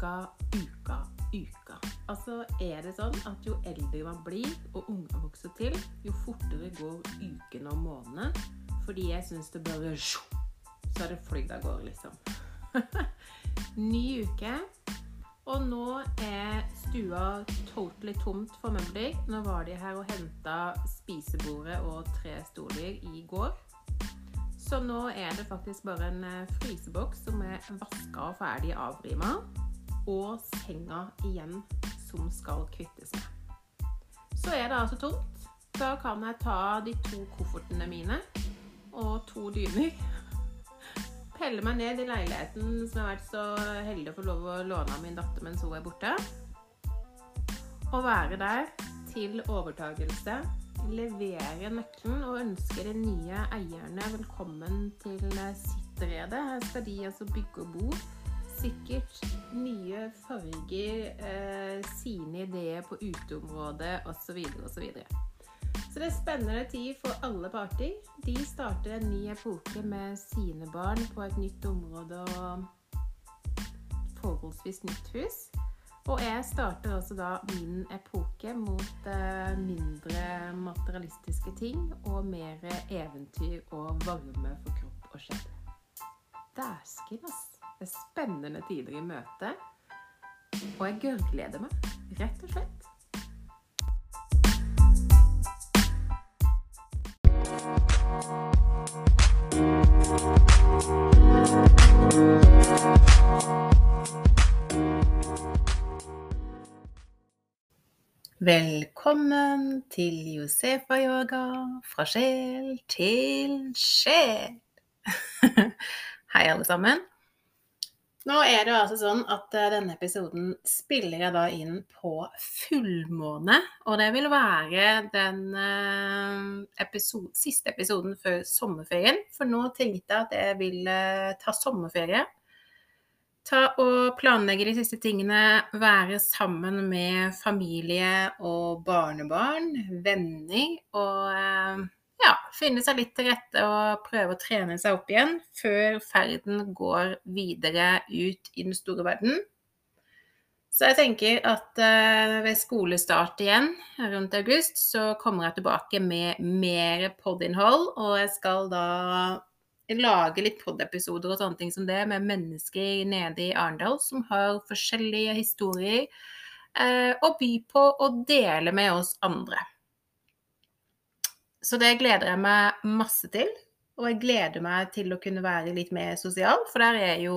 uka, uka, uka. Altså er det sånn at jo eldre man blir og unger vokser til, jo fortere går ukene og månedene. Fordi jeg syns det bare Så er det flydd av gårde, liksom. Ny uke. Og nå er stua totally tomt for møbler. Nå var de her og henta spisebordet og tre stoler i går. Så nå er det faktisk bare en eh, fryseboks som er vaska og ferdig avrima. Og senga igjen som skal kvittes med. Så er det altså tomt. Da kan jeg ta de to koffertene mine og to dyner. Pelle meg ned i leiligheten som jeg har vært så heldig å få lov å låne av min datter mens hun er borte. Og være der til overtagelse levere nøkkelen og ønske de nye eierne velkommen til sitt rede. Her skal de altså bygge og bo. Sikkert nye farger, eh, sine ideer på uteområdet osv. osv. Så det er spennende tid for alle parter. De starter en ny epoke med sine barn på et nytt område og forholdsvis nytt hus. Og jeg starter altså da min epoke mot eh, mindre materialistiske ting og mer eventyr og varme for kropp og sjel. Dæsken, ass. Spennende tider i møte. Og jeg gørrgleder meg, rett og slett. Velkommen til Josefa-yoga fra sjel til sjel. Hei, alle sammen. Nå er det altså sånn at eh, denne episoden spiller jeg da inn på fullmåne. Og det vil være den eh, episode, siste episoden før sommerferien. For nå tenkte jeg at jeg vil ta sommerferie Ta og planlegge de siste tingene. Være sammen med familie og barnebarn, venner. Og eh, ja, finne seg litt til rette og prøve å trene seg opp igjen før ferden går videre ut i den store verden. Så jeg tenker at uh, ved skolestart igjen rundt august, så kommer jeg tilbake med mer podinnhold. Og jeg skal da lage litt podepisoder og sånne ting som det, med mennesker nede i Arendal som har forskjellige historier eh, å by på og dele med oss andre. Så det gleder jeg meg masse til. Og jeg gleder meg til å kunne være litt mer sosial, for der er jo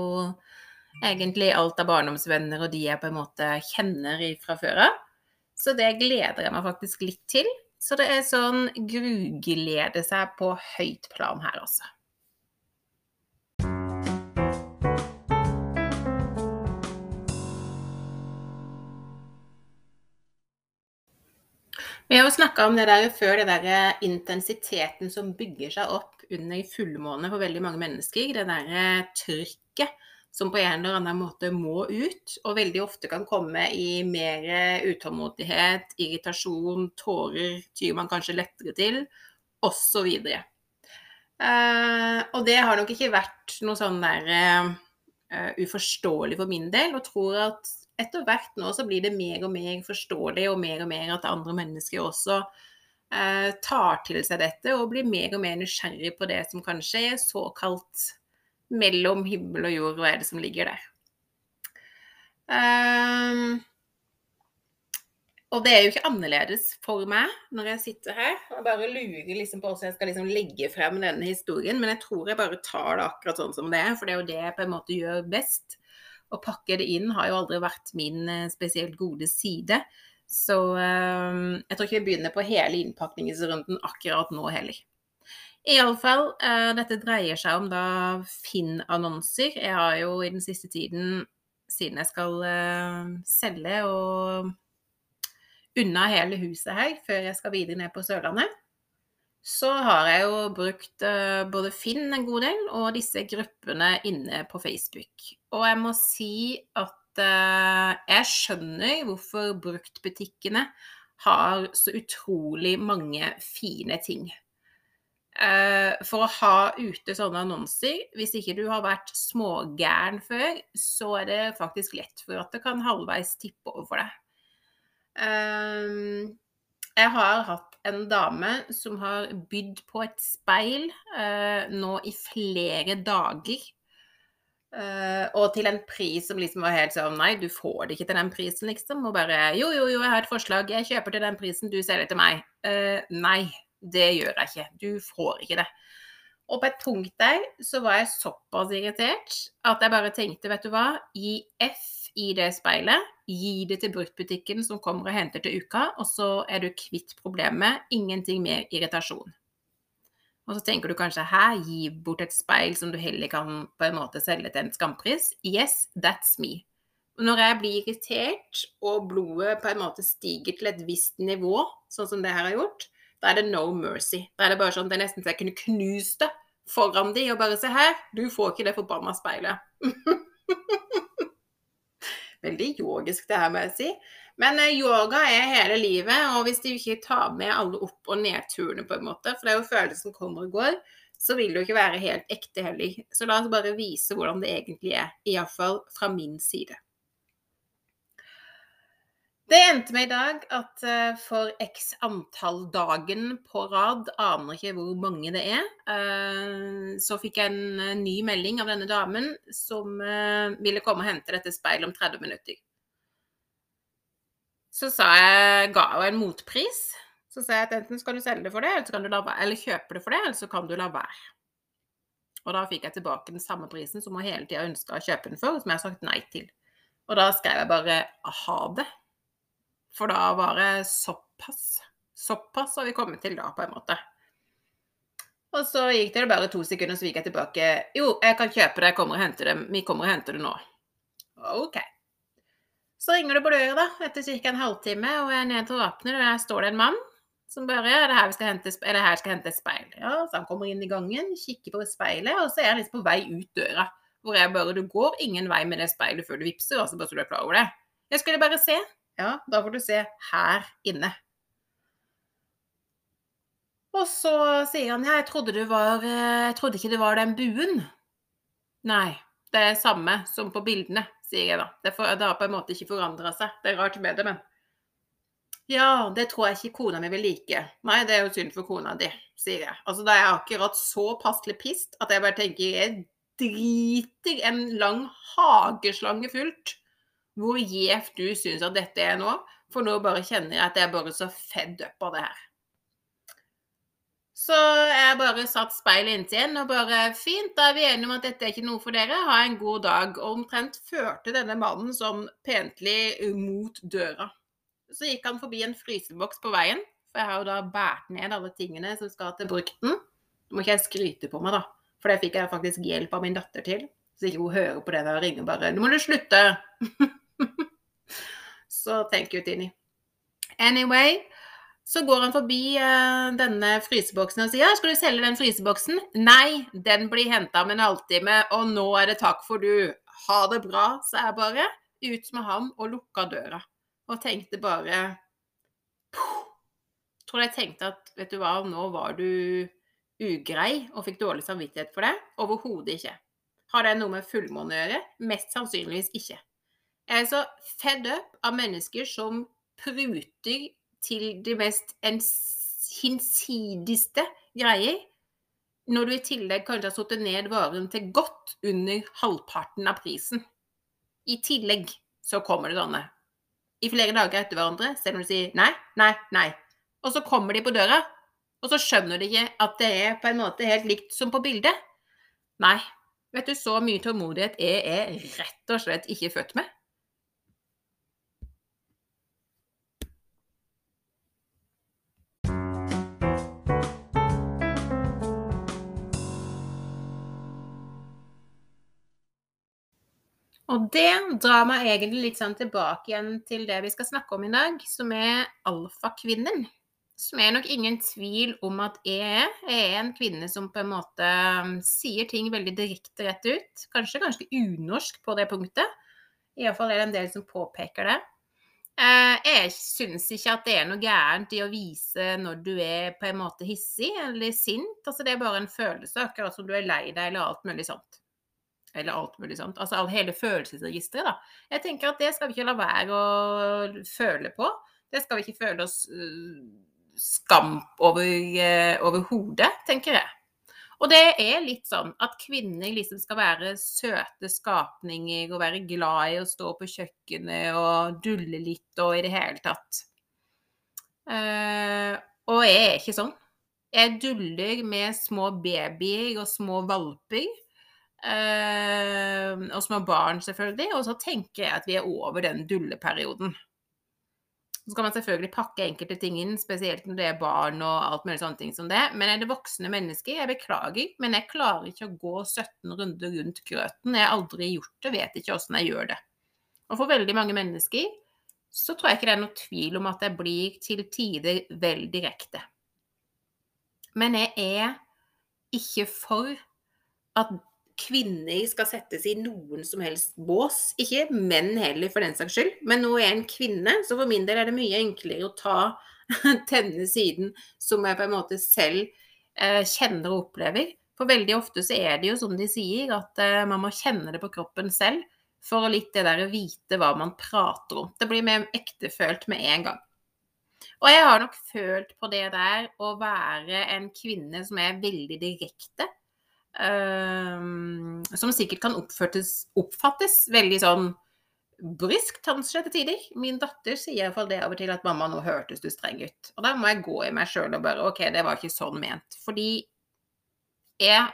egentlig alt av barndomsvenner og de jeg på en måte kjenner fra før av. Så det gleder jeg meg faktisk litt til. Så det er sånn gruglede seg på høyt plan her, altså. Vi har jo snakka om det der før, det der eh, intensiteten som bygger seg opp under fullmåne for veldig mange mennesker. Det der eh, trykket som på en eller annen måte må ut, og veldig ofte kan komme i mer eh, utålmodighet, irritasjon, tårer tyr man kanskje lettere til, osv. Uh, og det har nok ikke vært noe sånn der uh, uforståelig for min del, og tror at etter hvert nå så blir det mer og mer forståelig, og mer og mer at andre mennesker også eh, tar til seg dette og blir mer og mer nysgjerrig på det som kanskje er såkalt mellom himmel og jord, hva er det som ligger der. Um, og det er jo ikke annerledes for meg når jeg sitter her og bare lurer liksom på hvordan jeg skal liksom legge frem denne historien, men jeg tror jeg bare tar det akkurat sånn som det er, for det er jo det jeg på en måte gjør best. Å pakke det inn har jo aldri vært min eh, spesielt gode side. Så eh, jeg tror ikke vi begynner på hele innpakningsrunden akkurat nå heller. Iallfall, uh, dette dreier seg om da Finn-annonser. Jeg har jo i den siste tiden, siden jeg skal selge og unna hele huset her før jeg skal videre ned på Sørlandet, så har jeg jo brukt både Finn en god del, og disse gruppene inne på Facebook. Og jeg må si at uh, jeg skjønner hvorfor bruktbutikkene har så utrolig mange fine ting. Uh, for å ha ute sånne annonser, hvis ikke du har vært smågæren før, så er det faktisk lett for at det kan halvveis tippe over for deg. Uh, jeg har hatt en dame som har bydd på et speil uh, nå i flere dager. Uh, og til en pris som liksom var helt sånn Nei, du får det ikke til den prisen, liksom. Og bare Jo, jo, jo, jeg har et forslag. Jeg kjøper til den prisen. Du selger til meg. Uh, nei, det gjør jeg ikke. Du får ikke det. Og på et punkt der så var jeg såpass irritert at jeg bare tenkte, vet du hva, gi F i det speilet. Gi det til bruktbutikken som kommer og henter til uka, og så er du kvitt problemet. Ingenting mer irritasjon. Og så tenker du kanskje her, gi bort et speil som du heller kan på en måte selge til en skampris. Yes, that's me. Når jeg blir irritert og blodet på en måte stiger til et visst nivå, sånn som det her har gjort, da er det no mercy. Da er det bare sånn det er nesten så jeg kunne knust det foran de og bare se her, du får ikke det forbanna speilet. Veldig yogisk det her, må jeg si. Men eh, yoga er hele livet, og hvis du ikke tar med alle opp- og nedturene, på en måte, for det er jo følelsen kommer og går, så vil det jo ikke være helt ekte heller. Så la oss bare vise hvordan det egentlig er, iallfall fra min side. Det endte med i dag at eh, for x antall dagen på rad, aner ikke hvor mange det er, eh, så fikk jeg en ny melding av denne damen som ville komme og hente dette speilet om 30 minutter. Så jeg, ga jeg en motpris. Så sa jeg at enten skal du selge det for det, eller, la eller kjøpe det for det, eller så kan du la være. Og da fikk jeg tilbake den samme prisen som hun hele tida ønska å kjøpe den for, som jeg har sagt nei til. Og da skrev jeg bare ha det. For da var det såpass. Såpass har vi kommet til da, på en måte. Og så gikk det bare to sekunder, så gikk jeg tilbake. Jo, jeg kan kjøpe det, jeg kommer og henter det. Vi kommer og henter det nå. OK. Så ringer det på døra, da, etter ca. en halvtime, og jeg er nede og åpner, og der står det en mann som bare er det her vi skal hente, er det her skal hente et speil? Ja, så han kommer inn i gangen, kikker på speilet, og så er han liksom på vei ut døra. Hvor jeg bare Du går ingen vei med det speilet før du vippser, altså bare så du er klar over det. Jeg skulle bare se. Ja, da får du se her inne. Og så sier han ja, jeg trodde, du var, eh, jeg trodde ikke det var den buen. Nei, det er samme som på bildene sier jeg da. Det, for, det har på en måte ikke forandra seg. Det er rart med det, men Ja, det tror jeg ikke kona mi vil like. Nei, det er jo synd for kona di, sier jeg. Altså, da er jeg akkurat så passelig pissed at jeg bare tenker jeg driter en lang hageslange fullt hvor gjevt du syns at dette er nå. For nå bare kjenner jeg at jeg er bare så fedd up av det her. Så jeg bare satt speilet inntil igjen og bare Fint, da er vi enige om at dette er ikke noe for dere. Ha en god dag. Og omtrent førte denne mannen sånn pentlig mot døra. Så gikk han forbi en fryseboks på veien, for jeg har jo da båret ned alle tingene som skal til brukten. Nå må ikke jeg skryte på meg, da, for det fikk jeg faktisk hjelp av min datter til. Så ikke hun hører på det der og ringer bare 'Nå må du slutte!' så thank you, Tini. Anyway, så går han forbi uh, denne fryseboksen og sier ja, 'Skal du selge den fryseboksen?' 'Nei, den blir henta om en halvtime, og nå er det takk for du. Ha det bra', sa jeg bare. Ut med ham og lukka døra. Og tenkte bare Puh. Tror jeg tenkte at vet du hva, nå var du ugrei og fikk dårlig samvittighet for det. Overhodet ikke. Har det noe med fullmåne å gjøre? Mest sannsynligvis ikke. Jeg er så fed up av mennesker som pruter til de mest hinsidigste greier, når du i tillegg kanskje har satt ned varen til godt under halvparten av prisen. I tillegg så kommer det sånne i flere dager etter hverandre, selv om du sier nei, nei, nei. Og så kommer de på døra, og så skjønner de ikke at det er på en måte helt likt som på bildet. Nei. Vet du, så mye tålmodighet er jeg rett og slett ikke født med. Og det drar meg egentlig litt sånn tilbake igjen til det vi skal snakke om i dag, som er alfakvinnen. Som er nok ingen tvil om at jeg er. En kvinne som på en måte um, sier ting veldig direkte rett ut. Kanskje ganske unorsk på det punktet. Iallfall er det en del som påpeker det. Eh, jeg syns ikke at det er noe gærent i å vise når du er på en måte hissig eller sint. Altså, det er bare en følelse, akkurat som du er lei deg eller alt mulig sånt. Eller alt mulig sånt. Altså hele følelsesregisteret, da. Jeg tenker at det skal vi ikke la være å føle på. Det skal vi ikke føle oss uh, skam over, uh, over hodet, tenker jeg. Og det er litt sånn at kvinner liksom skal være søte skapninger og være glad i å stå på kjøkkenet og dulle litt og i det hele tatt. Uh, og jeg er ikke sånn. Jeg duller med små babyer og små valper. Uh, og små barn, selvfølgelig. Og så tenker jeg at vi er over den dulleperioden. Så kan man selvfølgelig pakke enkelte ting inn, spesielt når det er barn og alt mulig sånne ting som det. Men er det voksne mennesker? Jeg beklager, men jeg klarer ikke å gå 17 runder rundt grøten. Jeg har aldri gjort det, vet ikke åssen jeg gjør det. Og for veldig mange mennesker så tror jeg ikke det er noe tvil om at jeg blir til tider vel direkte. Men jeg er ikke for at kvinner skal settes i noen som helst bås. Ikke menn heller, for den saks skyld. Men nå er jeg en kvinne, så for min del er det mye enklere å ta denne siden som jeg på en måte selv eh, kjenner og opplever. For veldig ofte så er det jo som de sier, at eh, man må kjenne det på kroppen selv for litt det der å vite hva man prater om. Det blir mer ektefølt med en gang. Og jeg har nok følt på det der å være en kvinne som er veldig direkte Um, som sikkert kan oppfattes veldig sånn bryskt, kanskje til tider. Min datter sier iallfall det av og til at 'mamma, nå hørtes du streng ut'. Og da må jeg gå i meg sjøl og bare 'OK, det var ikke sånn ment'. Fordi jeg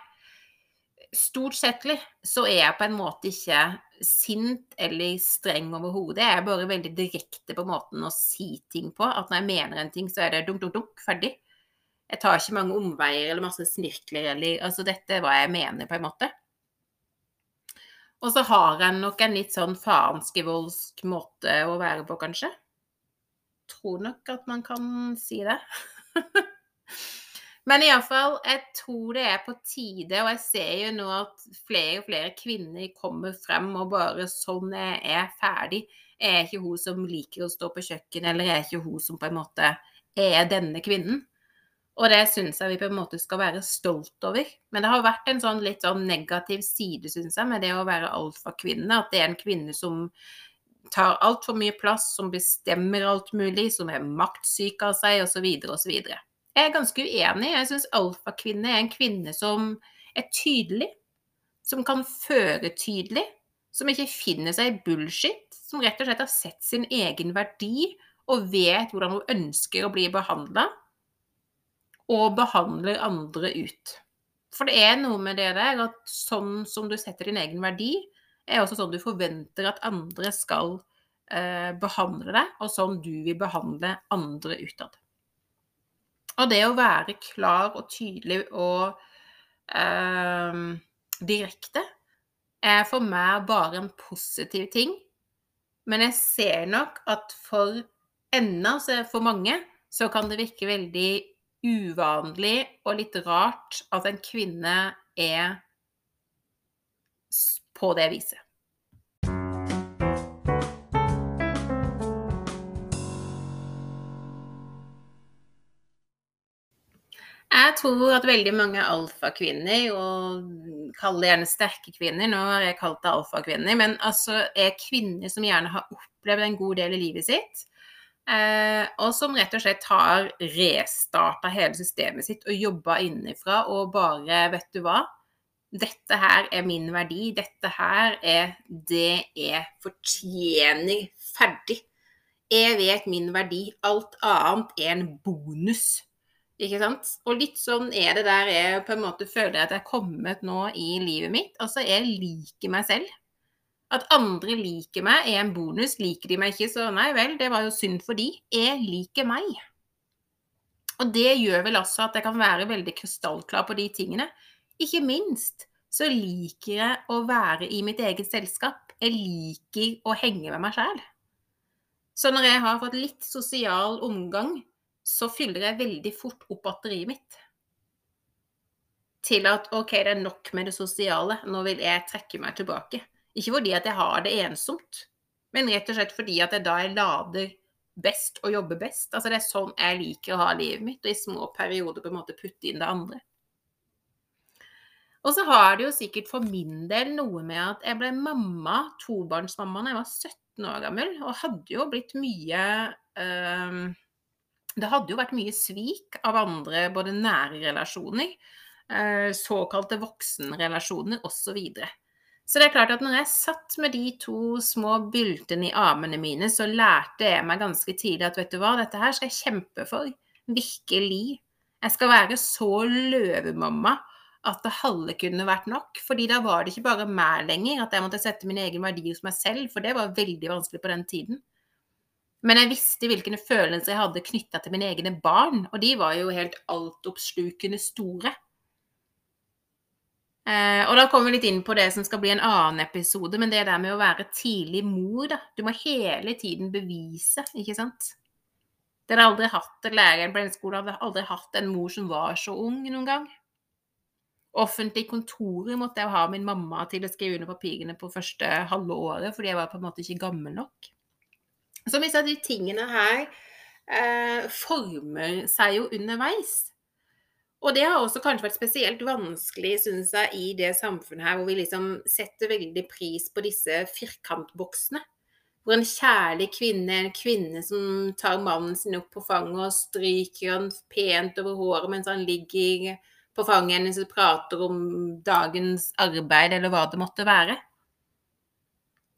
Stort sett så er jeg på en måte ikke sint eller streng overhodet. Jeg er bare veldig direkte på måten å si ting på. At når jeg mener en ting, så er det dunk, dunk, dunk, ferdig. Jeg tar ikke mange omveier eller masse snirkler eller Altså, dette er hva jeg mener, på en måte. Og så har jeg nok en litt sånn faenskevoldsk måte å være på, kanskje. Tror nok at man kan si det. Men iallfall, jeg tror det er på tide, og jeg ser jo nå at flere og flere kvinner kommer frem og bare 'Sånn er jeg ferdig'. Jeg er ikke hun som liker å stå på kjøkkenet, eller jeg er ikke hun som på en måte er denne kvinnen. Og det syns jeg vi på en måte skal være stolt over. Men det har vært en sånn litt sånn negativ side, syns jeg, med det å være alfakvinne. At det er en kvinne som tar altfor mye plass, som bestemmer alt mulig, som er maktsyk av seg, osv., osv. Jeg er ganske uenig. Jeg syns alfakvinne er en kvinne som er tydelig, som kan føre tydelig, som ikke finner seg i bullshit, som rett og slett har sett sin egen verdi og vet hvordan hun ønsker å bli behandla og behandler andre ut. For det er noe med det der at sånn som du setter din egen verdi, er også sånn du forventer at andre skal eh, behandle deg, og sånn du vil behandle andre utad. Og det å være klar og tydelig og eh, direkte er for meg bare en positiv ting. Men jeg ser nok at for enda, for mange, så kan det virke veldig uvanlig og litt rart at en kvinne er på det viset. Jeg tror at veldig mange alfakvinner, og kaller gjerne sterke kvinner, nå har jeg kalt det alfakvinner, men altså er kvinner som gjerne har opplevd en god del i livet sitt, og som rett og slett har restarta hele systemet sitt og jobba innenfra og bare Vet du hva? Dette her er min verdi. Dette her er det jeg fortjener. Ferdig. Jeg vet min verdi. Alt annet er en bonus. Ikke sant? Og litt sånn er det der jeg på en måte føler at jeg er kommet nå i livet mitt. Altså, jeg liker meg selv. At andre liker meg, er en bonus. Liker de meg ikke, så nei vel, det var jo synd for de. Jeg liker meg. Og det gjør vel også at jeg kan være veldig krystallklar på de tingene. Ikke minst så liker jeg å være i mitt eget selskap. Jeg liker å henge med meg sjæl. Så når jeg har fått litt sosial omgang, så fyller jeg veldig fort opp batteriet mitt. Til at OK, det er nok med det sosiale, nå vil jeg trekke meg tilbake. Ikke fordi at jeg har det ensomt, Men rett og slett fordi at er da jeg lader best og jobber best. Altså det er sånn jeg liker å ha livet mitt, og i små perioder på en måte putte inn det andre. Og så har det jo sikkert for min del noe med at jeg ble mamma, tobarnsmamma, da jeg var 17 år gammel, og hadde jo blitt mye øh, Det hadde jo vært mye svik av andre, både nære relasjoner, øh, såkalte voksenrelasjoner osv. Så, videre. Så det er klart at når jeg satt med de to små byltene i armene mine, så lærte jeg meg ganske tidlig at vet du hva, dette her skal jeg kjempe for. Virkelig. Jeg skal være så løvemamma at det halve kunne vært nok. fordi da var det ikke bare meg lenger, at jeg måtte sette min egen verdi hos meg selv, for det var veldig vanskelig på den tiden. Men jeg visste hvilke følelser jeg hadde knytta til mine egne barn, og de var jo helt altoppslukende store. Eh, og da kommer vi litt inn på det som skal bli en annen episode, men det der med å være tidlig mor, da. Du må hele tiden bevise, ikke sant? Dere har aldri hatt læreren på denne skolen, hadde aldri hatt en mor som var så ung noen gang. Offentlig kontorer måtte jeg ha min mamma til å skrive under papirene på første halve året, fordi jeg var på en måte ikke gammel nok. Så disse de tingene her eh, former seg jo underveis. Og det har også kanskje vært spesielt vanskelig, syns jeg, i det samfunnet her, hvor vi liksom setter veldig pris på disse firkantboksene. Hvor en kjærlig kvinne, en kvinne som tar mannen sin opp på fanget og stryker han pent over håret mens han ligger på fanget hennes og prater om dagens arbeid, eller hva det måtte være.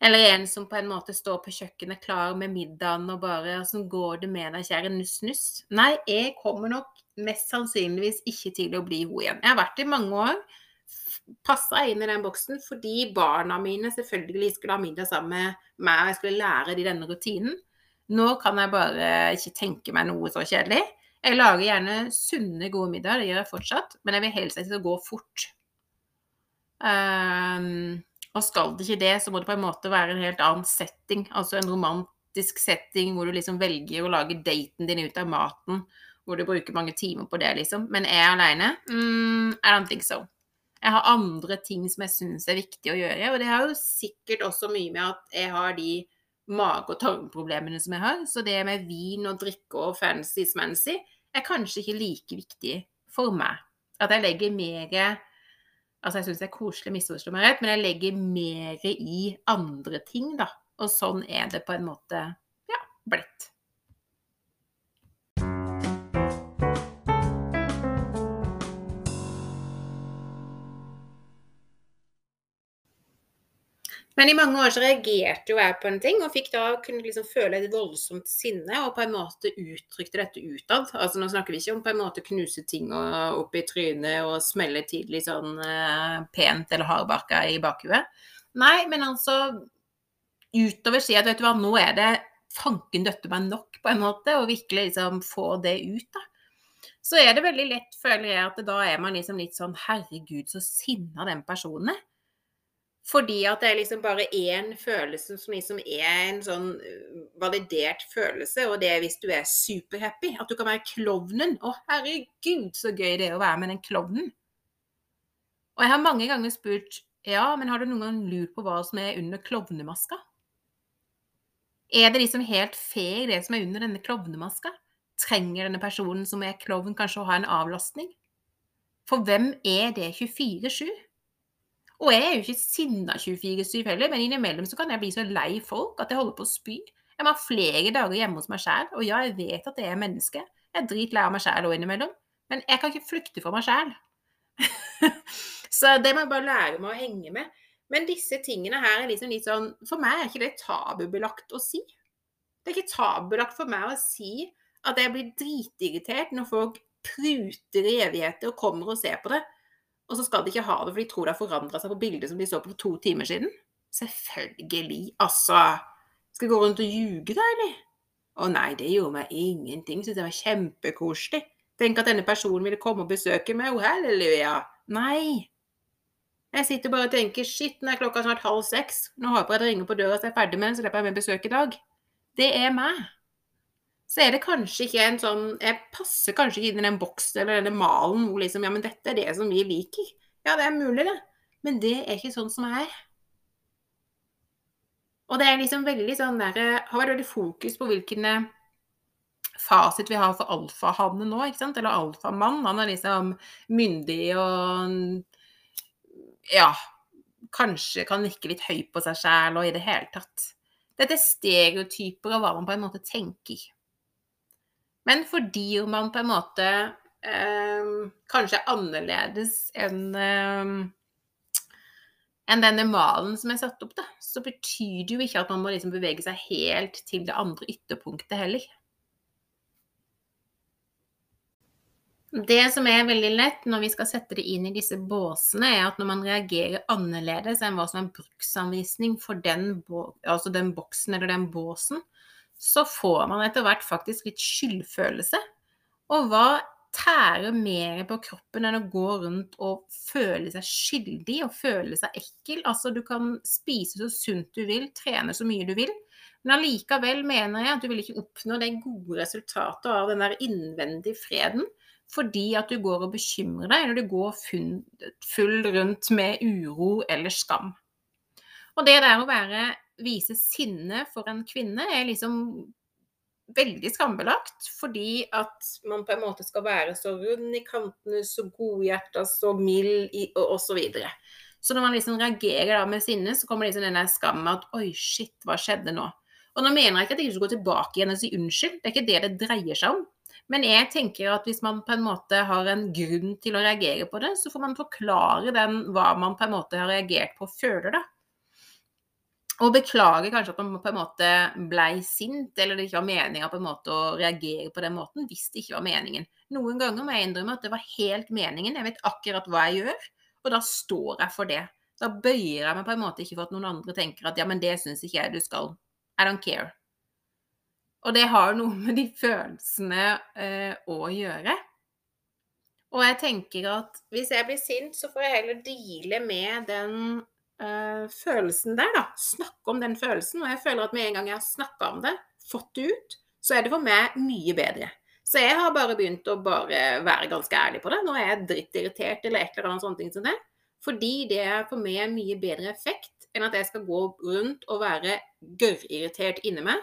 Eller en som på en måte står på kjøkkenet klar med middagen og bare 'Åssen går det med deg, kjære nuss-nuss?' Nei, jeg kommer nok mest sannsynligvis ikke til å bli hun igjen. Jeg har vært i mange år, passa inn i den boksen fordi barna mine selvfølgelig skulle ha middag sammen med meg, og jeg skulle lære de denne rutinen. Nå kan jeg bare ikke tenke meg noe så kjedelig. Jeg lager gjerne sunne, gode middager, det gjør jeg fortsatt, men jeg vil helst ikke gå fort. Um, og skal det ikke det, så må det på en måte være en helt annen setting. Altså en romantisk setting hvor du liksom velger å lage daten din ut av maten. Hvor du bruker mange timer på det, liksom. Men er jeg aleine? Mm, I don't think so. Jeg har andre ting som jeg syns er viktig å gjøre. Og det har jo sikkert også mye med at jeg har de mage- og tarmproblemene som jeg har. Så det med vin og drikke og fancy-smancy er kanskje ikke like viktig for meg. At jeg legger mer Altså, jeg syns det er koselig, misforstå meg rett, men jeg legger mer i andre ting, da. Og sånn er det på en måte ja, blitt. Men i mange år så reagerte jo jeg på en ting, og fikk da kunne liksom føle et voldsomt sinne, og på en måte uttrykte dette utad. Altså nå snakker vi ikke om på en måte knuse ting opp i trynet og smelle tidlig sånn eh, pent eller hardbarka i bakhuet. Nei, men altså utover si at vet du hva, nå er det fanken døtte meg nok, på en måte, og virkelig liksom få det ut, da. Så er det veldig lett, føler jeg, at da er man liksom litt sånn Herregud, så sinna den personen er. Fordi at det er liksom bare én følelse som liksom er en sånn øh, validert følelse, og det er hvis du er superhappy. At du kan være klovnen. Å, herregud, så gøy det er å være med den klovnen. Og jeg har mange ganger spurt ja, men har du noen gang lurt på hva som er under klovnemaska? Er det liksom helt fair, det som er under denne klovnemaska? Trenger denne personen som er klovn, kanskje å ha en avlastning? For hvem er det 24-7? Og jeg er jo ikke sinna 24-7 heller, men innimellom så kan jeg bli så lei folk at jeg holder på å spy. Jeg må ha flere dager hjemme hos meg sjæl, og ja, jeg vet at det er menneske. Jeg er dritlei av meg sjæl òg innimellom, men jeg kan ikke flykte fra meg sjæl. så det må jeg bare lære meg å henge med. Men disse tingene her er liksom litt sånn For meg er ikke det tabubelagt å si. Det er ikke tabubelagt for meg å si at jeg blir dritirritert når folk pruter i evigheter og kommer og ser på det og så skal de ikke ha det, for de tror det har forandra seg på bildet som de så på for to timer siden. Selvfølgelig. Altså Skal jeg gå rundt og ljuge, da, eller? Å nei, det gjorde meg ingenting. Syntes det var kjempekoselig. Tenk at denne personen ville komme og besøke meg. Oh, halleluja. Nei. Jeg sitter bare og tenker shit, nå er klokka snart halv seks. Nå håper jeg det ringer på døra så jeg er ferdig med den, så slipper jeg med besøk i dag. Det er meg så er det kanskje ikke en sånn Jeg passer kanskje ikke inn i den boksen eller denne malen hvor liksom Ja, men dette er det som vi liker. Ja, det er mulig, det. Men det er ikke sånn som jeg er. Og det er liksom veldig sånn der, har vært veldig fokus på hvilken fasit vi har for alfahanne nå, ikke sant? Eller alfamann. Han er liksom myndig og Ja, kanskje kan virke litt høy på seg sjæl og i det hele tatt. Dette er stereotyper av hva man på en måte tenker. Men fordi man på en måte eh, kanskje er annerledes enn eh, enn denne malen som er satt opp, da, så betyr det jo ikke at man må liksom bevege seg helt til det andre ytterpunktet heller. Det som er veldig lett når vi skal sette det inn i disse båsene, er at når man reagerer annerledes enn hva som er bruksanvisning for den, altså den boksen eller den båsen, så får man etter hvert faktisk litt skyldfølelse. Og hva tærer mer på kroppen enn å gå rundt og føle seg skyldig og føle seg ekkel? Altså, du kan spise så sunt du vil, trene så mye du vil, men allikevel mener jeg at du vil ikke oppnå det gode resultatet av den der innvendige freden fordi at du går og bekymrer deg, eller du går full rundt med uro eller skam. Og det der å være, vise sinne for en kvinne er liksom veldig skambelagt, fordi at man på en måte skal være så rund i kantene, så godhjerta, så mild og osv. Så, så når man liksom reagerer da med sinne, så kommer liksom den der skammen at oi, shit, hva skjedde nå? Og nå mener jeg ikke at jeg skal gå tilbake igjen og si unnskyld, det er ikke det det dreier seg om. Men jeg tenker at hvis man på en måte har en grunn til å reagere på det, så får man forklare den hva man på en måte har reagert på og føler, da. Og beklage kanskje at man på en måte blei sint, eller det ikke var meninga å reagere på den måten, hvis det ikke var meningen. Noen ganger må jeg innrømme at det var helt meningen, jeg vet akkurat hva jeg gjør, og da står jeg for det. Da bøyer jeg meg på en måte ikke for at noen andre tenker at ja, men det syns ikke jeg du skal. I don't care. Og det har noe med de følelsene eh, å gjøre. Og jeg tenker at hvis jeg blir sint, så får jeg heller deale med den eh, følelsen der, da. Snakke om den følelsen. Og jeg føler at med en gang jeg har snakka om det, fått det ut, så er det for meg mye bedre. Så jeg har bare begynt å bare være ganske ærlig på det. Nå er jeg drittirritert eller et eller annet sånt ting som det. Fordi det er for meg mye bedre effekt enn at jeg skal gå rundt og være gørrirritert inni meg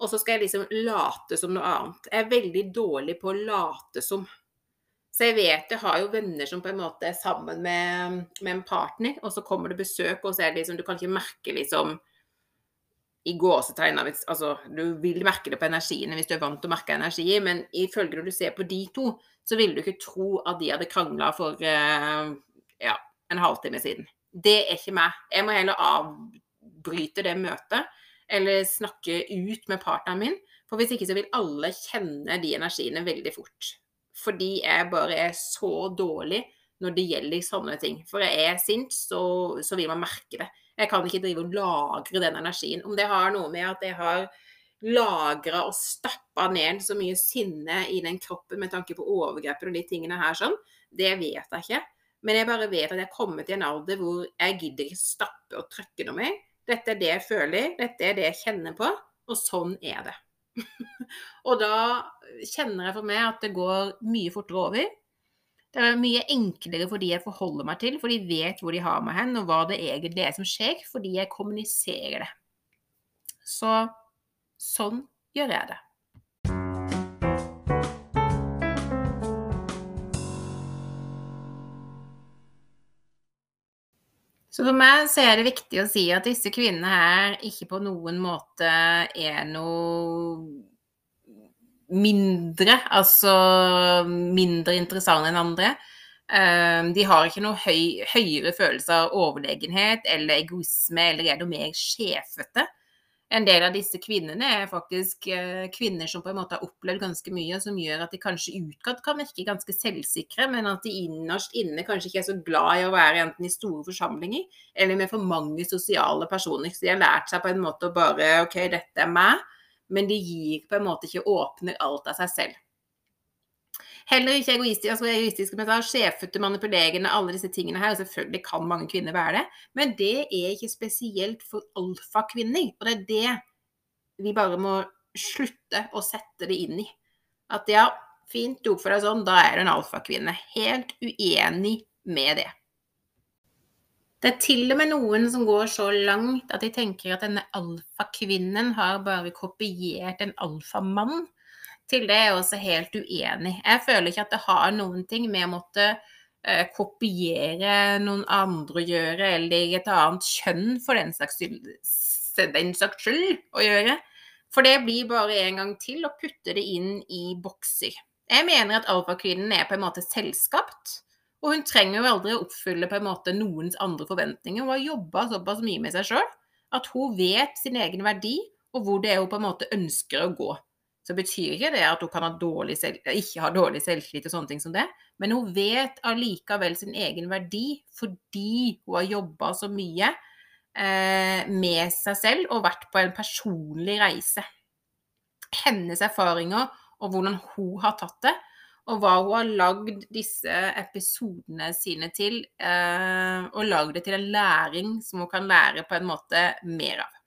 og så skal jeg liksom late som noe annet. Jeg er veldig dårlig på å late som. Så jeg vet jeg har jo venner som på en måte er sammen med, med en partner, og så kommer det besøk, og så er det liksom Du kan ikke merke liksom i gåsetegn Altså, du vil merke det på energiene hvis du er vant til å merke energi, men ifølge når du ser på de to, så ville du ikke tro at de hadde krangla for uh, ja, en halvtime siden. Det er ikke meg. Jeg må heller avbryte det møtet eller snakke ut med partneren min. For hvis ikke så vil alle kjenne de energiene veldig fort. Fordi jeg bare er så dårlig når det gjelder sånne ting. For jeg er sint, så, så vil man merke det. Jeg kan ikke drive og lagre den energien. Om det har noe med at jeg har lagra og stappa ned så mye sinne i den kroppen med tanke på overgrep og de tingene her sånn, det vet jeg ikke. Men jeg bare vet at jeg er kommet til en alder hvor jeg gidder ikke stappe og trykke noe mer. Dette er det jeg føler, dette er det jeg kjenner på, og sånn er det. og da kjenner jeg for meg at det går mye fortere over. Det er mye enklere for de jeg forholder meg til, for de vet hvor de har meg hen, og hva det egentlig er som skjer, fordi jeg kommuniserer det. Så sånn gjør jeg det. Så for meg så er det viktig å si at disse kvinnene her ikke på noen måte er noe mindre, altså mindre interessante enn andre. Ehm, de har ikke noe høy, høyere følelse av overlegenhet eller egoisme eller er noe mer sjefete en del av disse kvinnene er faktisk eh, kvinner som på en måte har opplevd ganske mye, som gjør at de kanskje utgått kan virke ganske selvsikre, men at de innerst inne kanskje ikke er så glad i å være enten i store forsamlinger eller med for mange sosiale personer. Så de har lært seg på en måte å bare OK, dette er meg, men de gir på en måte ikke åpner alt av seg selv. Heller ikke egoistisk, altså egoistiske, men da, sjefete, manipulerende, alle disse tingene her. Og selvfølgelig kan mange kvinner være det, men det er ikke spesielt for alfakvinner. Og det er det vi bare må slutte å sette det inn i. At ja, fint, du oppfører deg sånn, da er du en alfakvinne. Helt uenig med det. Det er til og med noen som går så langt at de tenker at denne alfakvinnen har bare kopiert en alfamann. Til det er jeg også helt uenig. Jeg føler ikke at det har noen ting med å måtte eh, kopiere noen andre å gjøre, eller et annet kjønn for den saks, den saks skyld å gjøre. For det blir bare en gang til å putte det inn i bokser. Jeg mener at alfakvinnen er på en måte selskapt. Og hun trenger jo aldri å oppfylle på en måte noens andre forventninger. Hun har jobba såpass mye med seg sjøl at hun vet sin egen verdi, og hvor det er hun på en måte ønsker å gå. Så betyr ikke det at hun kan ha dårlig selv, ikke ha dårlig selvtillit og sånne ting som det, men hun vet allikevel sin egen verdi fordi hun har jobba så mye eh, med seg selv og vært på en personlig reise. Hennes erfaringer og hvordan hun har tatt det, og hva hun har lagd disse episodene sine til, eh, og lagd det til en læring som hun kan lære på en måte mer av.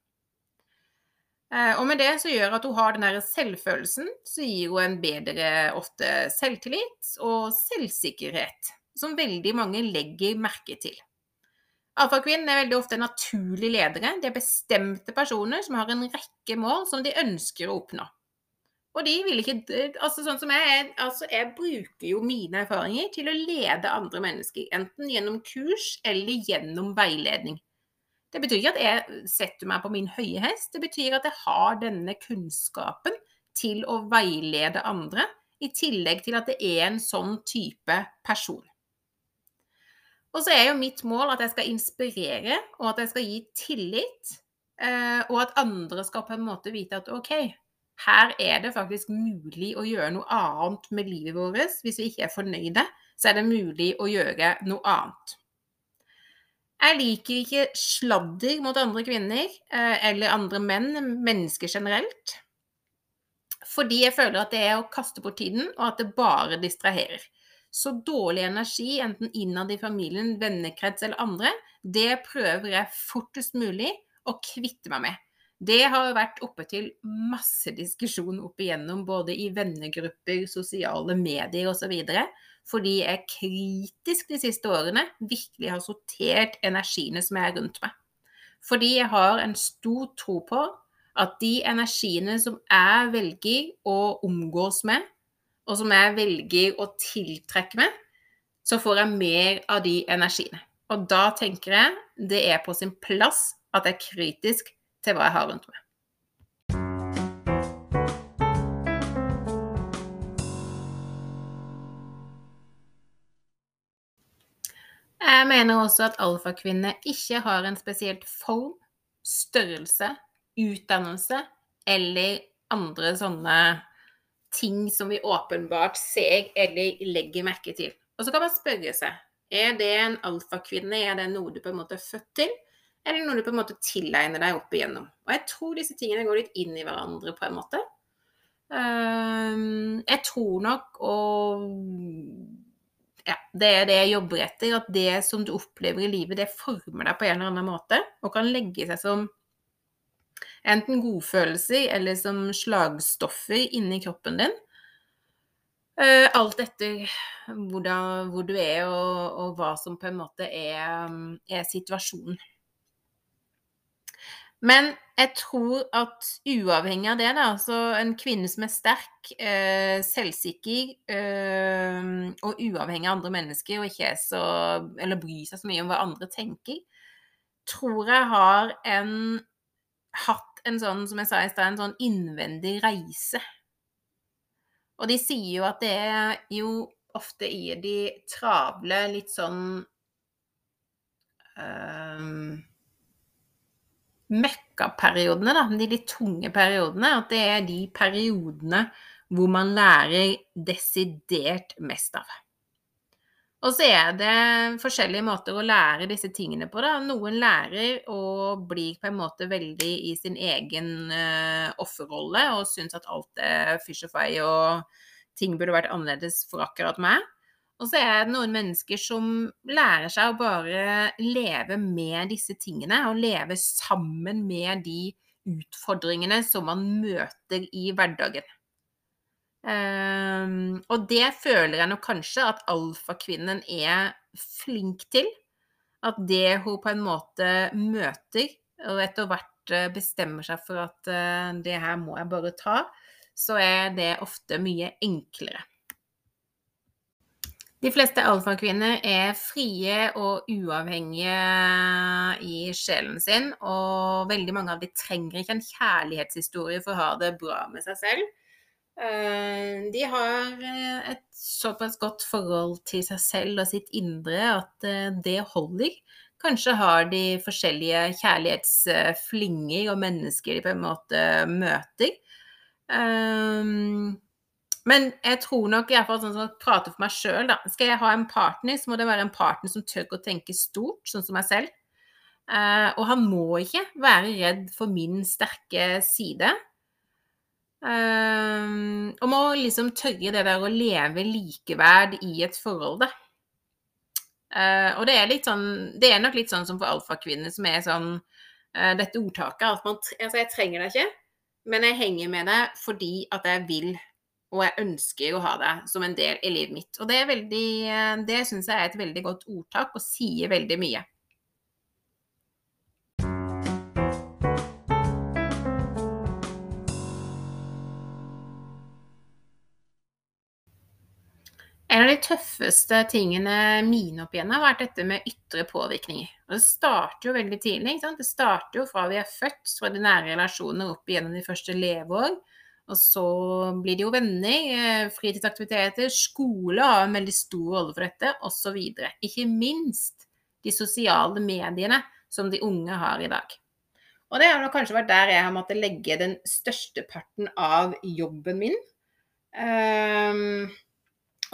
Eh, og med det så gjør at hun har den der selvfølelsen, så gir hun en bedre ofte selvtillit og selvsikkerhet, som veldig mange legger merke til. Alfakvinnen er veldig ofte naturlige ledere. De er bestemte personer som har en rekke mål som de ønsker å oppnå. Og de vil ikke altså sånn som jeg, altså jeg bruker jo mine erfaringer til å lede andre mennesker, enten gjennom kurs eller gjennom veiledning. Det betyr ikke at jeg setter meg på min høye hest, det betyr at jeg har denne kunnskapen til å veilede andre, i tillegg til at det er en sånn type person. Og så er jo mitt mål at jeg skal inspirere, og at jeg skal gi tillit, eh, og at andre skal på en måte vite at OK, her er det faktisk mulig å gjøre noe annet med livet vårt. Hvis vi ikke er fornøyde, så er det mulig å gjøre noe annet. Jeg liker ikke sladder mot andre kvinner eh, eller andre menn, mennesker generelt. Fordi jeg føler at det er å kaste bort tiden, og at det bare distraherer. Så dårlig energi, enten innad i familien, vennekrets eller andre, det prøver jeg fortest mulig å kvitte meg med. Det har vært oppe til masse diskusjon opp igjennom, både i vennegrupper, sosiale medier osv. Fordi jeg kritisk de siste årene virkelig har sortert energiene som er rundt meg. Fordi jeg har en stor tro på at de energiene som jeg velger å omgås med, og som jeg velger å tiltrekke meg, så får jeg mer av de energiene. Og da tenker jeg det er på sin plass at jeg kritisk til hva jeg har rundt meg. Jeg mener også at alfakvinner ikke har en spesielt form, størrelse, utdannelse eller andre sånne ting som vi åpenbart ser eller legger merke til. Og så kan man spørre seg er det en alfakvinne, er det noe du på en måte er født til, eller noe du på en måte tilegner deg opp igjennom. Og jeg tror disse tingene går litt inn i hverandre på en måte. Ehm, jeg tror nok, og ja, det er det jeg jobber etter, at det som du opplever i livet, det former deg på en eller annen måte, og kan legge seg som enten godfølelser eller som slagstoffer inni kroppen din. Uh, alt etter hvor, da, hvor, du er og, og, hva som på en måte er, er situasjonen. Men jeg tror at uavhengig av det, da, så en kvinne som er sterk, eh, selvsikker eh, og uavhengig av andre mennesker, og ikke så Eller bryr seg så mye om hva andre tenker, tror jeg har en hatt en sånn, som jeg sa i stad, en sånn innvendig reise. Og de sier jo at det er jo ofte i de travle, litt sånn um, møkkaperiodene, da, de litt tunge periodene, at det er de periodene hvor man lærer desidert mest av. Og så er det forskjellige måter å lære disse tingene på. Da. Noen lærer og blir på en måte veldig i sin egen uh, offerrolle og syns at alt er fysj og fei og ting burde vært annerledes for akkurat meg. Og så er det noen mennesker som lærer seg å bare leve med disse tingene, og leve sammen med de utfordringene som man møter i hverdagen. Um, og det føler jeg nok kanskje at alfakvinnen er flink til. at det hun på en måte møter, og etter hvert eh, bestemmer seg for at uh, det her må jeg bare ta, så er det ofte mye enklere. De fleste alfakvinner er frie og uavhengige i sjelen sin, og veldig mange av dem trenger ikke en kjærlighetshistorie for å ha det bra med seg selv. Eh, de har eh, et såpass godt forhold til seg selv og sitt indre at eh, det holder. Kanskje har de forskjellige kjærlighetsflinger og mennesker de på en måte møter. Men jeg tror nok, i hvert fall sånn som jeg prater for meg sjøl, da Skal jeg ha en partner, så må det være en partner som tør å tenke stort, sånn som meg selv. Uh, og han må ikke være redd for min sterke side. Uh, og må liksom tørre det der å leve likeverd i et forhold, da. Uh, og det er sånn Det er nok litt sånn som for alfakvinner, som er sånn Dette ordtaket at man Altså, jeg trenger deg ikke, men jeg henger med deg fordi at jeg vil og jeg ønsker å ha det som en del i livet mitt. Og det, veldig, det syns jeg er et veldig godt ordtak, og sier veldig mye. En av de tøffeste tingene mine opp igjen har vært dette med ytre påvirkninger. Og det starter jo veldig tidlig. Det starter jo fra vi er født, fra de nære relasjoner opp igjennom de første leveår og så blir det jo venner, eh, fritidsaktiviteter, skole har en veldig stor rolle for dette, osv. Ikke minst de sosiale mediene som de unge har i dag. Og det har kanskje vært der jeg har måttet legge den største parten av jobben min. Um,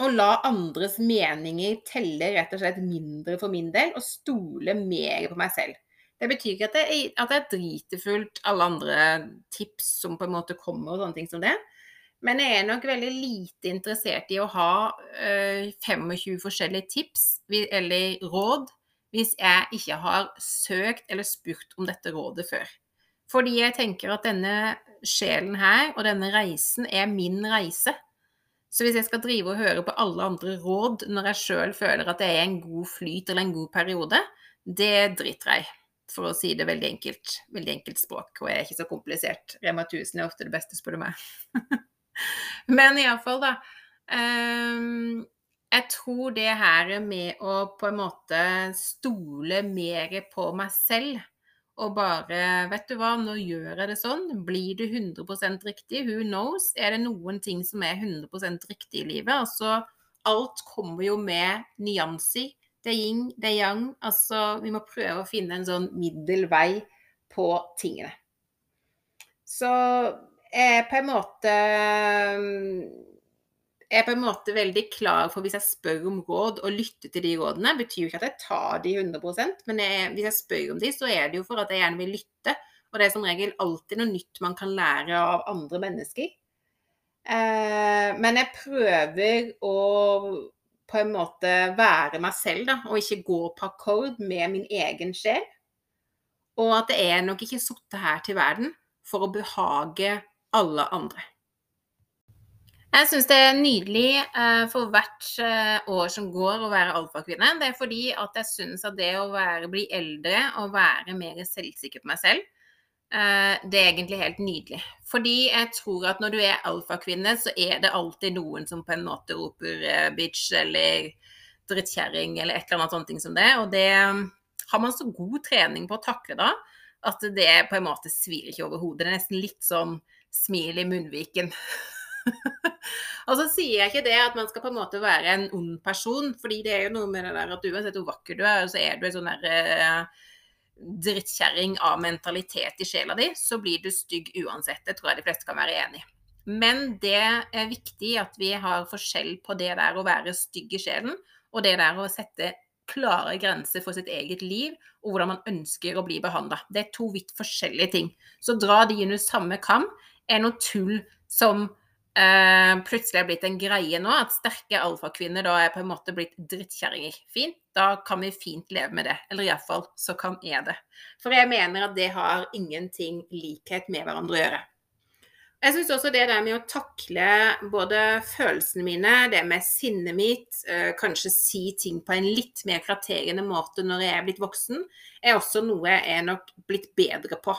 og la andres meninger telle rett og slett mindre for min del, og stole mer på meg selv. Det betyr ikke at det, at det er dritefullt alle andre tips som på en måte kommer, og sånne ting som det. Men jeg er nok veldig lite interessert i å ha øh, 25 forskjellige tips eller råd hvis jeg ikke har søkt eller spurt om dette rådet før. Fordi jeg tenker at denne sjelen her og denne reisen er min reise. Så hvis jeg skal drive og høre på alle andre råd når jeg sjøl føler at det er en god flyt eller en god periode, det driter jeg i for å si det veldig enkelt. Veldig enkelt språk, og er ikke så komplisert. Rema 1000 er ofte det beste, spør du meg. Men iallfall, da. Um, jeg tror det her med å på en måte stole mer på meg selv og bare Vet du hva, nå gjør jeg det sånn. Blir det 100% riktig? Who knows? Er det noen ting som er 100% riktig i livet? Altså, alt kommer jo med nyanser det er yin, det er yang. Altså, vi må prøve å finne en sånn middelvei på tingene. Så jeg er på en måte jeg er på en måte veldig klar for hvis jeg spør om råd og lytter til de rådene. betyr jo ikke at jeg tar de 100% men jeg, hvis jeg spør om de, så er det jo for at jeg gjerne vil lytte. Og det er som regel alltid noe nytt man kan lære av andre mennesker. Eh, men jeg prøver å på en måte være meg selv, da, og ikke gå på akkord med min egen sjel. Og at det er nok ikke sittet her til verden for å behage alle andre. Jeg syns det er nydelig eh, for hvert eh, år som går å være alfakvinne. Det er fordi at jeg syns at det å være, bli eldre og være mer selvsikker på meg selv, det er egentlig helt nydelig. Fordi jeg tror at når du er alfakvinne, så er det alltid noen som på en måte roper eh, bitch eller drittkjerring eller et eller annet sånt som det. Og det um, har man så god trening på å takle da, at det på en måte svir ikke over hodet. Det er nesten litt sånn smil i munnviken. og så sier jeg ikke det at man skal på en måte være en ond person, fordi det er jo noe med det der at uansett hvor vakker du er, så er du en sånn derre uh, drittkjerring av mentalitet i sjela di, så blir du stygg uansett. Det tror jeg de fleste kan være enig i. Men det er viktig at vi har forskjell på det der å være stygg i sjelen, og det der å sette klare grenser for sitt eget liv, og hvordan man ønsker å bli behandla. Det er to vidt forskjellige ting. Så dra de under samme kam er noe tull som eh, plutselig er blitt en greie nå, at sterke alfakvinner da er på en måte blitt drittkjerringer. Fint, da kan vi fint leve med det. Eller iallfall så kan jeg det. For jeg mener at det har ingenting likhet med hverandre å gjøre. Jeg syns også det der med å takle både følelsene mine, det med sinnet mitt, eh, kanskje si ting på en litt mer kraterende måte når jeg er blitt voksen, er også noe jeg er nok blitt bedre på.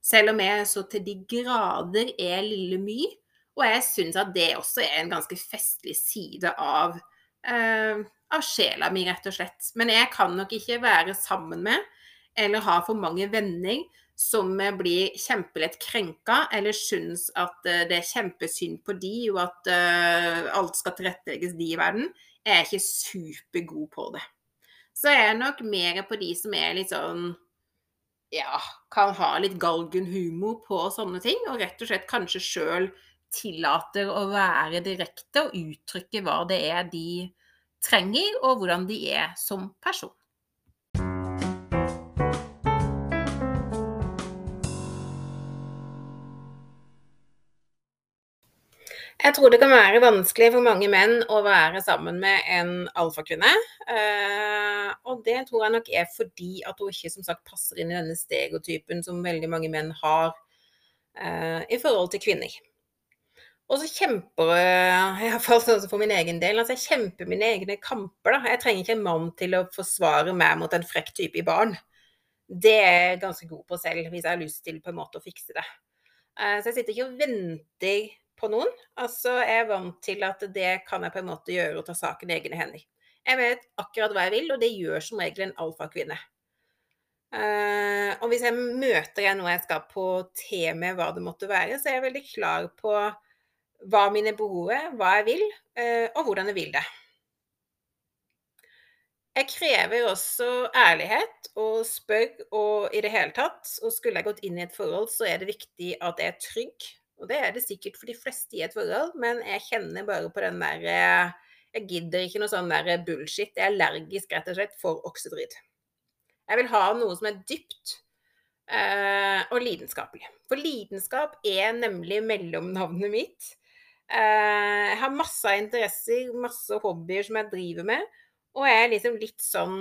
Selv om jeg så til de grader er lille My, og jeg syns at det også er en ganske festlig side av, eh, av sjela mi, rett og slett. Men jeg kan nok ikke være sammen med eller ha for mange venner som blir kjempelett krenka, eller syns at eh, det er kjempesynd på de, og at uh, alt skal tilrettelegges de i verden, jeg er ikke supergod på det. Så jeg er nok mer på de som er litt sånn Ja, kan ha litt galgenhumor på sånne ting, og rett og slett kanskje sjøl tillater å være direkte og uttrykke hva det er de trenger, og hvordan de er som person. Jeg tror det kan være vanskelig for mange menn å være sammen med en alfakvinne. Eh, og det tror jeg nok er fordi at hun ikke som sagt passer inn i denne stereotypen som veldig mange menn har eh, i forhold til kvinner. Og så kjemper iallfall sånn for min egen del, altså jeg kjemper mine egne kamper. da. Jeg trenger ikke en mann til å forsvare meg mot en frekk type i barn. Det er jeg ganske god på selv, hvis jeg har lyst til på en måte å fikse det. Eh, så jeg sitter ikke og venter på noen. Altså, jeg er vant til at det kan jeg på en måte gjøre og ta saken i egne hender. Jeg vet akkurat hva jeg vil, og det gjør som regel en alfakvinne. Uh, og hvis jeg møter en noe jeg skal på temaet hva det måtte være, så er jeg veldig klar på hva mine behov er, hva jeg vil, uh, og hvordan jeg vil det. Jeg krever også ærlighet og spør og i det hele tatt. Og skulle jeg gått inn i et forhold, så er det viktig at jeg er trygg og det er det sikkert for de fleste i et forhold, men jeg kjenner bare på den der eh, Jeg gidder ikke noe sånn der bullshit. Jeg er allergisk rett og slett for oksedryd. Jeg vil ha noe som er dypt eh, og lidenskapelig. For lidenskap er nemlig mellomnavnet mitt. Eh, jeg har masse interesser, masse hobbyer som jeg driver med, og jeg er liksom litt sånn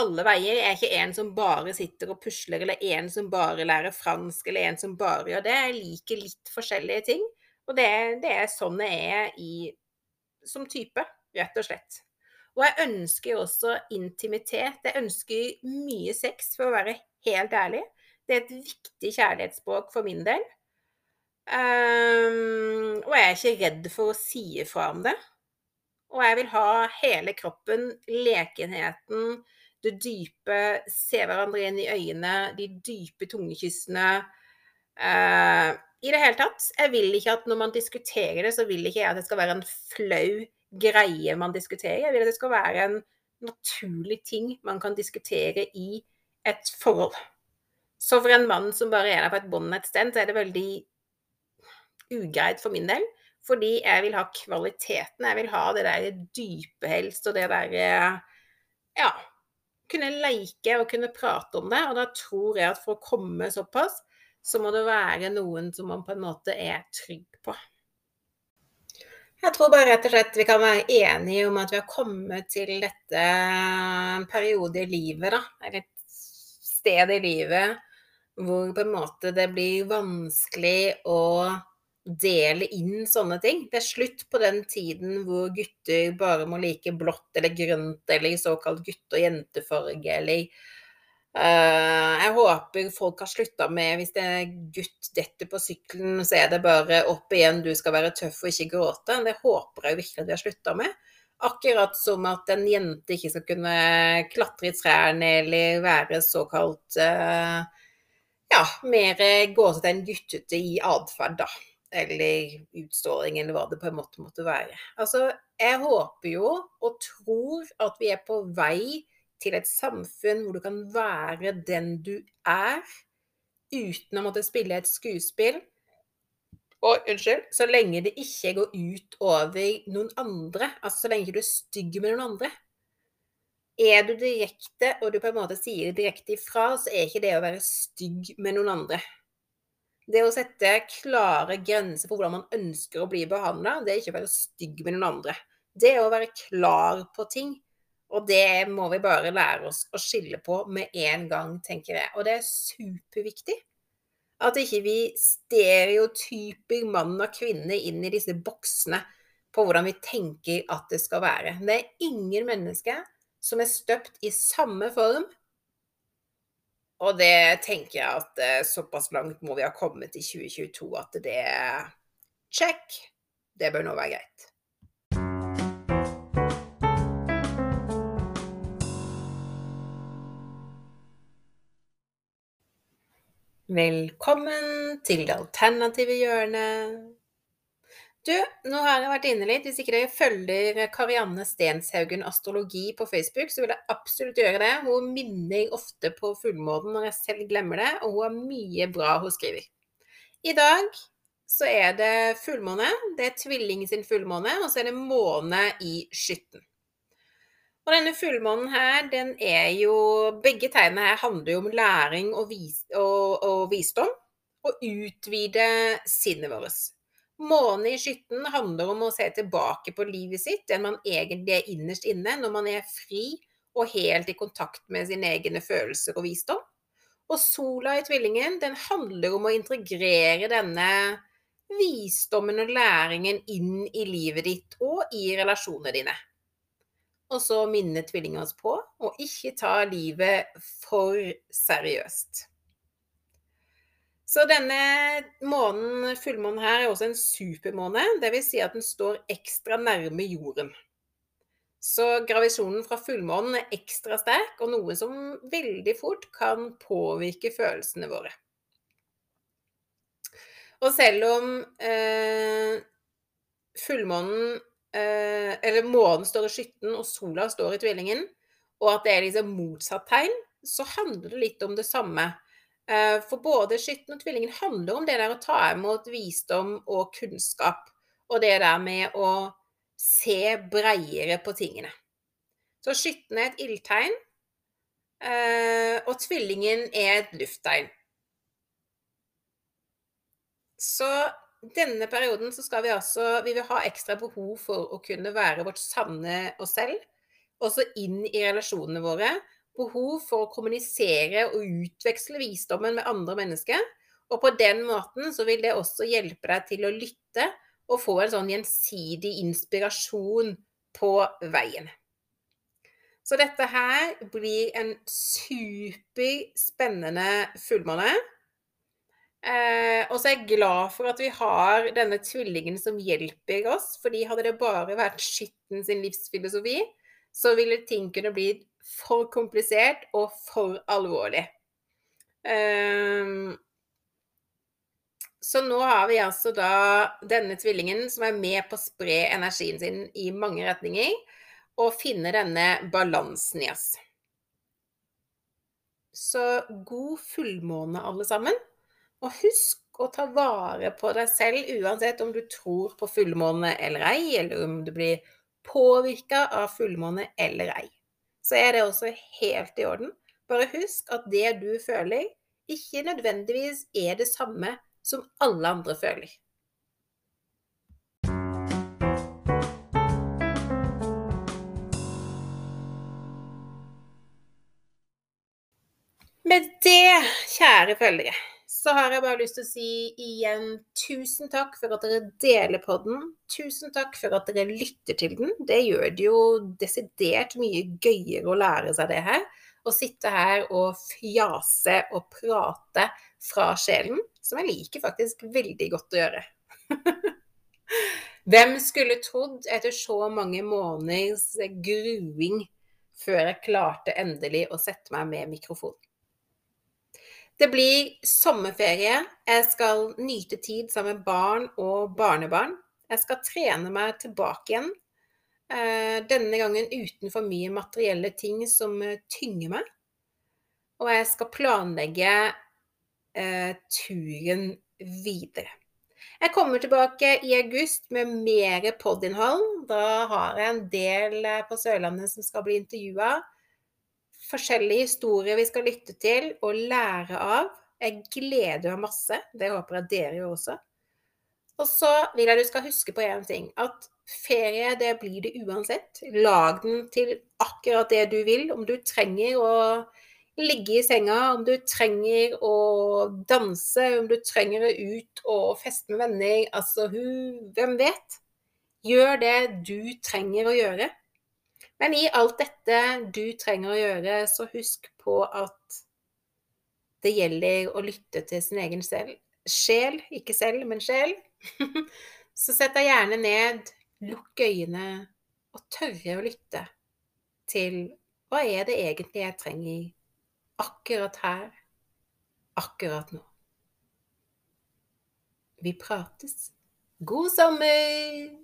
alle veier. Jeg er ikke en som bare sitter og pusler, eller en som bare lærer fransk, eller en som bare gjør det. Jeg liker litt forskjellige ting. Og det, det er sånn jeg er i, som type, rett og slett. Og jeg ønsker jo også intimitet. Jeg ønsker mye sex, for å være helt ærlig. Det er et viktig kjærlighetsspråk for min del. Um, og jeg er ikke redd for å si ifra om det. Og jeg vil ha hele kroppen, lekenheten, det dype, se hverandre inn i øynene, de dype tungekyssene. Uh, I det hele tatt. Jeg vil ikke at når man diskuterer det, så vil ikke jeg at det skal være en flau greie man diskuterer. Jeg vil at det skal være en naturlig ting man kan diskutere i et forhold. Så for en mann som bare er der på et bånd et sted, så er det veldig ugreit for min del. Fordi jeg vil ha kvaliteten. Jeg vil ha det der dype helst, og det derre Ja, kunne leke og kunne prate om det. Og da tror jeg at for å komme såpass, så må det være noen som man på en måte er trygg på. Jeg tror bare rett og slett vi kan være enige om at vi har kommet til dette periode i livet, da. Eller et sted i livet hvor på en måte det blir vanskelig å dele inn sånne ting. Det er slutt på den tiden hvor gutter bare må like blått eller grønt eller i såkalt gutte- og jentefarge eller uh, Jeg håper folk har slutta med hvis det er gutt detter på sykkelen, så er det bare opp igjen, du skal være tøff og ikke gråte. Det håper jeg virkelig at vi har slutta med. Akkurat som at en jente ikke skal kunne klatre i trærne eller være såkalt uh, ja, mer gåsete enn guttete i atferd, da eller utstråling, eller hva det på en måte måtte være. Altså, jeg håper jo og tror at vi er på vei til et samfunn hvor du kan være den du er, uten å måtte spille et skuespill. Og unnskyld, så lenge det ikke går ut over noen andre, altså så lenge du er stygg med noen andre. Er du direkte, og du på en måte sier direkte ifra, så er ikke det å være stygg med noen andre. Det å sette klare grenser for hvordan man ønsker å bli behandla, det er ikke å være stygg med noen andre. Det er å være klar på ting. Og det må vi bare lære oss å skille på med en gang, tenker jeg. Og det er superviktig. At ikke vi stereotyper mann og kvinne inn i disse boksene på hvordan vi tenker at det skal være. Det er ingen mennesker som er støpt i samme form. Og det tenker jeg at eh, såpass langt må vi ha kommet i 2022 at det er check. Det bør nå være greit. Velkommen til det alternative hjørnet. Du, nå har jeg vært inne litt. Hvis ikke dere følger Karianne Stenshaugen astrologi på Facebook, så vil jeg absolutt gjøre det. Hun minner ofte på fullmånen når jeg selv glemmer det, og hun har mye bra hun skriver. I dag så er det fullmåne. Det er tvilling sin fullmåne, og så er det måne i skytten. Og denne fullmånen her, den er jo Begge tegnene her handler jo om læring og, vis, og, og visdom. Og utvide sinnet vårt. Månen i skytten handler om å se tilbake på livet sitt, den man egentlig er innerst inne, når man er fri og helt i kontakt med sine egne følelser og visdom. Og sola i tvillingen, den handler om å integrere denne visdommen og læringen inn i livet ditt og i relasjonene dine. Og så minner tvillingen oss på å ikke ta livet for seriøst. Så denne månen, fullmånen her, er også en supermåne. Dvs. Si at den står ekstra nærme jorden. Så gravisjonen fra fullmånen er ekstra sterk, og noe som veldig fort kan påvirke følelsene våre. Og selv om eh, fullmånen eh, Eller månen står i skytten, og sola står i tvillingen, og at det er liksom motsatt tegn, så handler det litt om det samme. Eh, for både skytten og tvillingen handler om det der å ta imot visdom og kunnskap. Og det der med å se breiere på tingene. Så skytten er et ildtegn, eh, og tvillingen er et lufttegn. Så denne perioden så skal vi altså Vi vil ha ekstra behov for å kunne være vårt sanne oss selv. Også inn i relasjonene våre. Behov for å kommunisere og utveksle visdommen med andre mennesker. Og på den måten så vil det også hjelpe deg til å lytte og få en sånn gjensidig inspirasjon på veien. Så dette her blir en superspennende fullmåne. Eh, og så er jeg glad for at vi har denne tvillingen som hjelper oss. fordi hadde det bare vært skytten sin livsfilosofi, så ville ting kunne bli for komplisert og for alvorlig. Um, så nå har vi altså da denne tvillingen som er med på å spre energien sin i mange retninger, og finne denne balansen i oss. Så god fullmåne, alle sammen. Og husk å ta vare på deg selv, uansett om du tror på fullmåne eller ei, eller om du blir påvirka av fullmåne eller ei. Så er det også helt i orden. Bare husk at det du føler, ikke nødvendigvis er det samme som alle andre føler. Med det, kjære følgere, så har jeg bare lyst til å si igjen tusen takk for at dere deler podden. Tusen takk for at dere lytter til den. Det gjør det jo desidert mye gøyere å lære seg det her. Å sitte her og fjase og prate fra sjelen, som jeg liker faktisk veldig godt å gjøre. Hvem skulle trodd etter så mange måneders gruing før jeg klarte endelig å sette meg med mikrofon? Det blir sommerferie. Jeg skal nyte tid sammen med barn og barnebarn. Jeg skal trene meg tilbake igjen. Eh, denne gangen uten for mye materielle ting som eh, tynger meg. Og jeg skal planlegge eh, turen videre. Jeg kommer tilbake i august med mer podinnhold. Da har jeg en del på Sørlandet som skal bli intervjua forskjellige historier vi skal lytte til og lære av. Jeg gleder meg masse. Det håper jeg dere gjør også. Og så vil jeg du skal huske på én ting. At ferie, det blir det uansett. Lag den til akkurat det du vil. Om du trenger å ligge i senga, om du trenger å danse, om du trenger å ut og feste med venner, altså hun Hvem vet? Gjør det du trenger å gjøre. Men i alt dette du trenger å gjøre, så husk på at det gjelder å lytte til sin egen selv. sjel. Ikke selv, men sjel. Så sett deg gjerne ned, lukk øynene og tørre å lytte til hva er det egentlig jeg trenger akkurat her, akkurat nå. Vi prates. God sommer!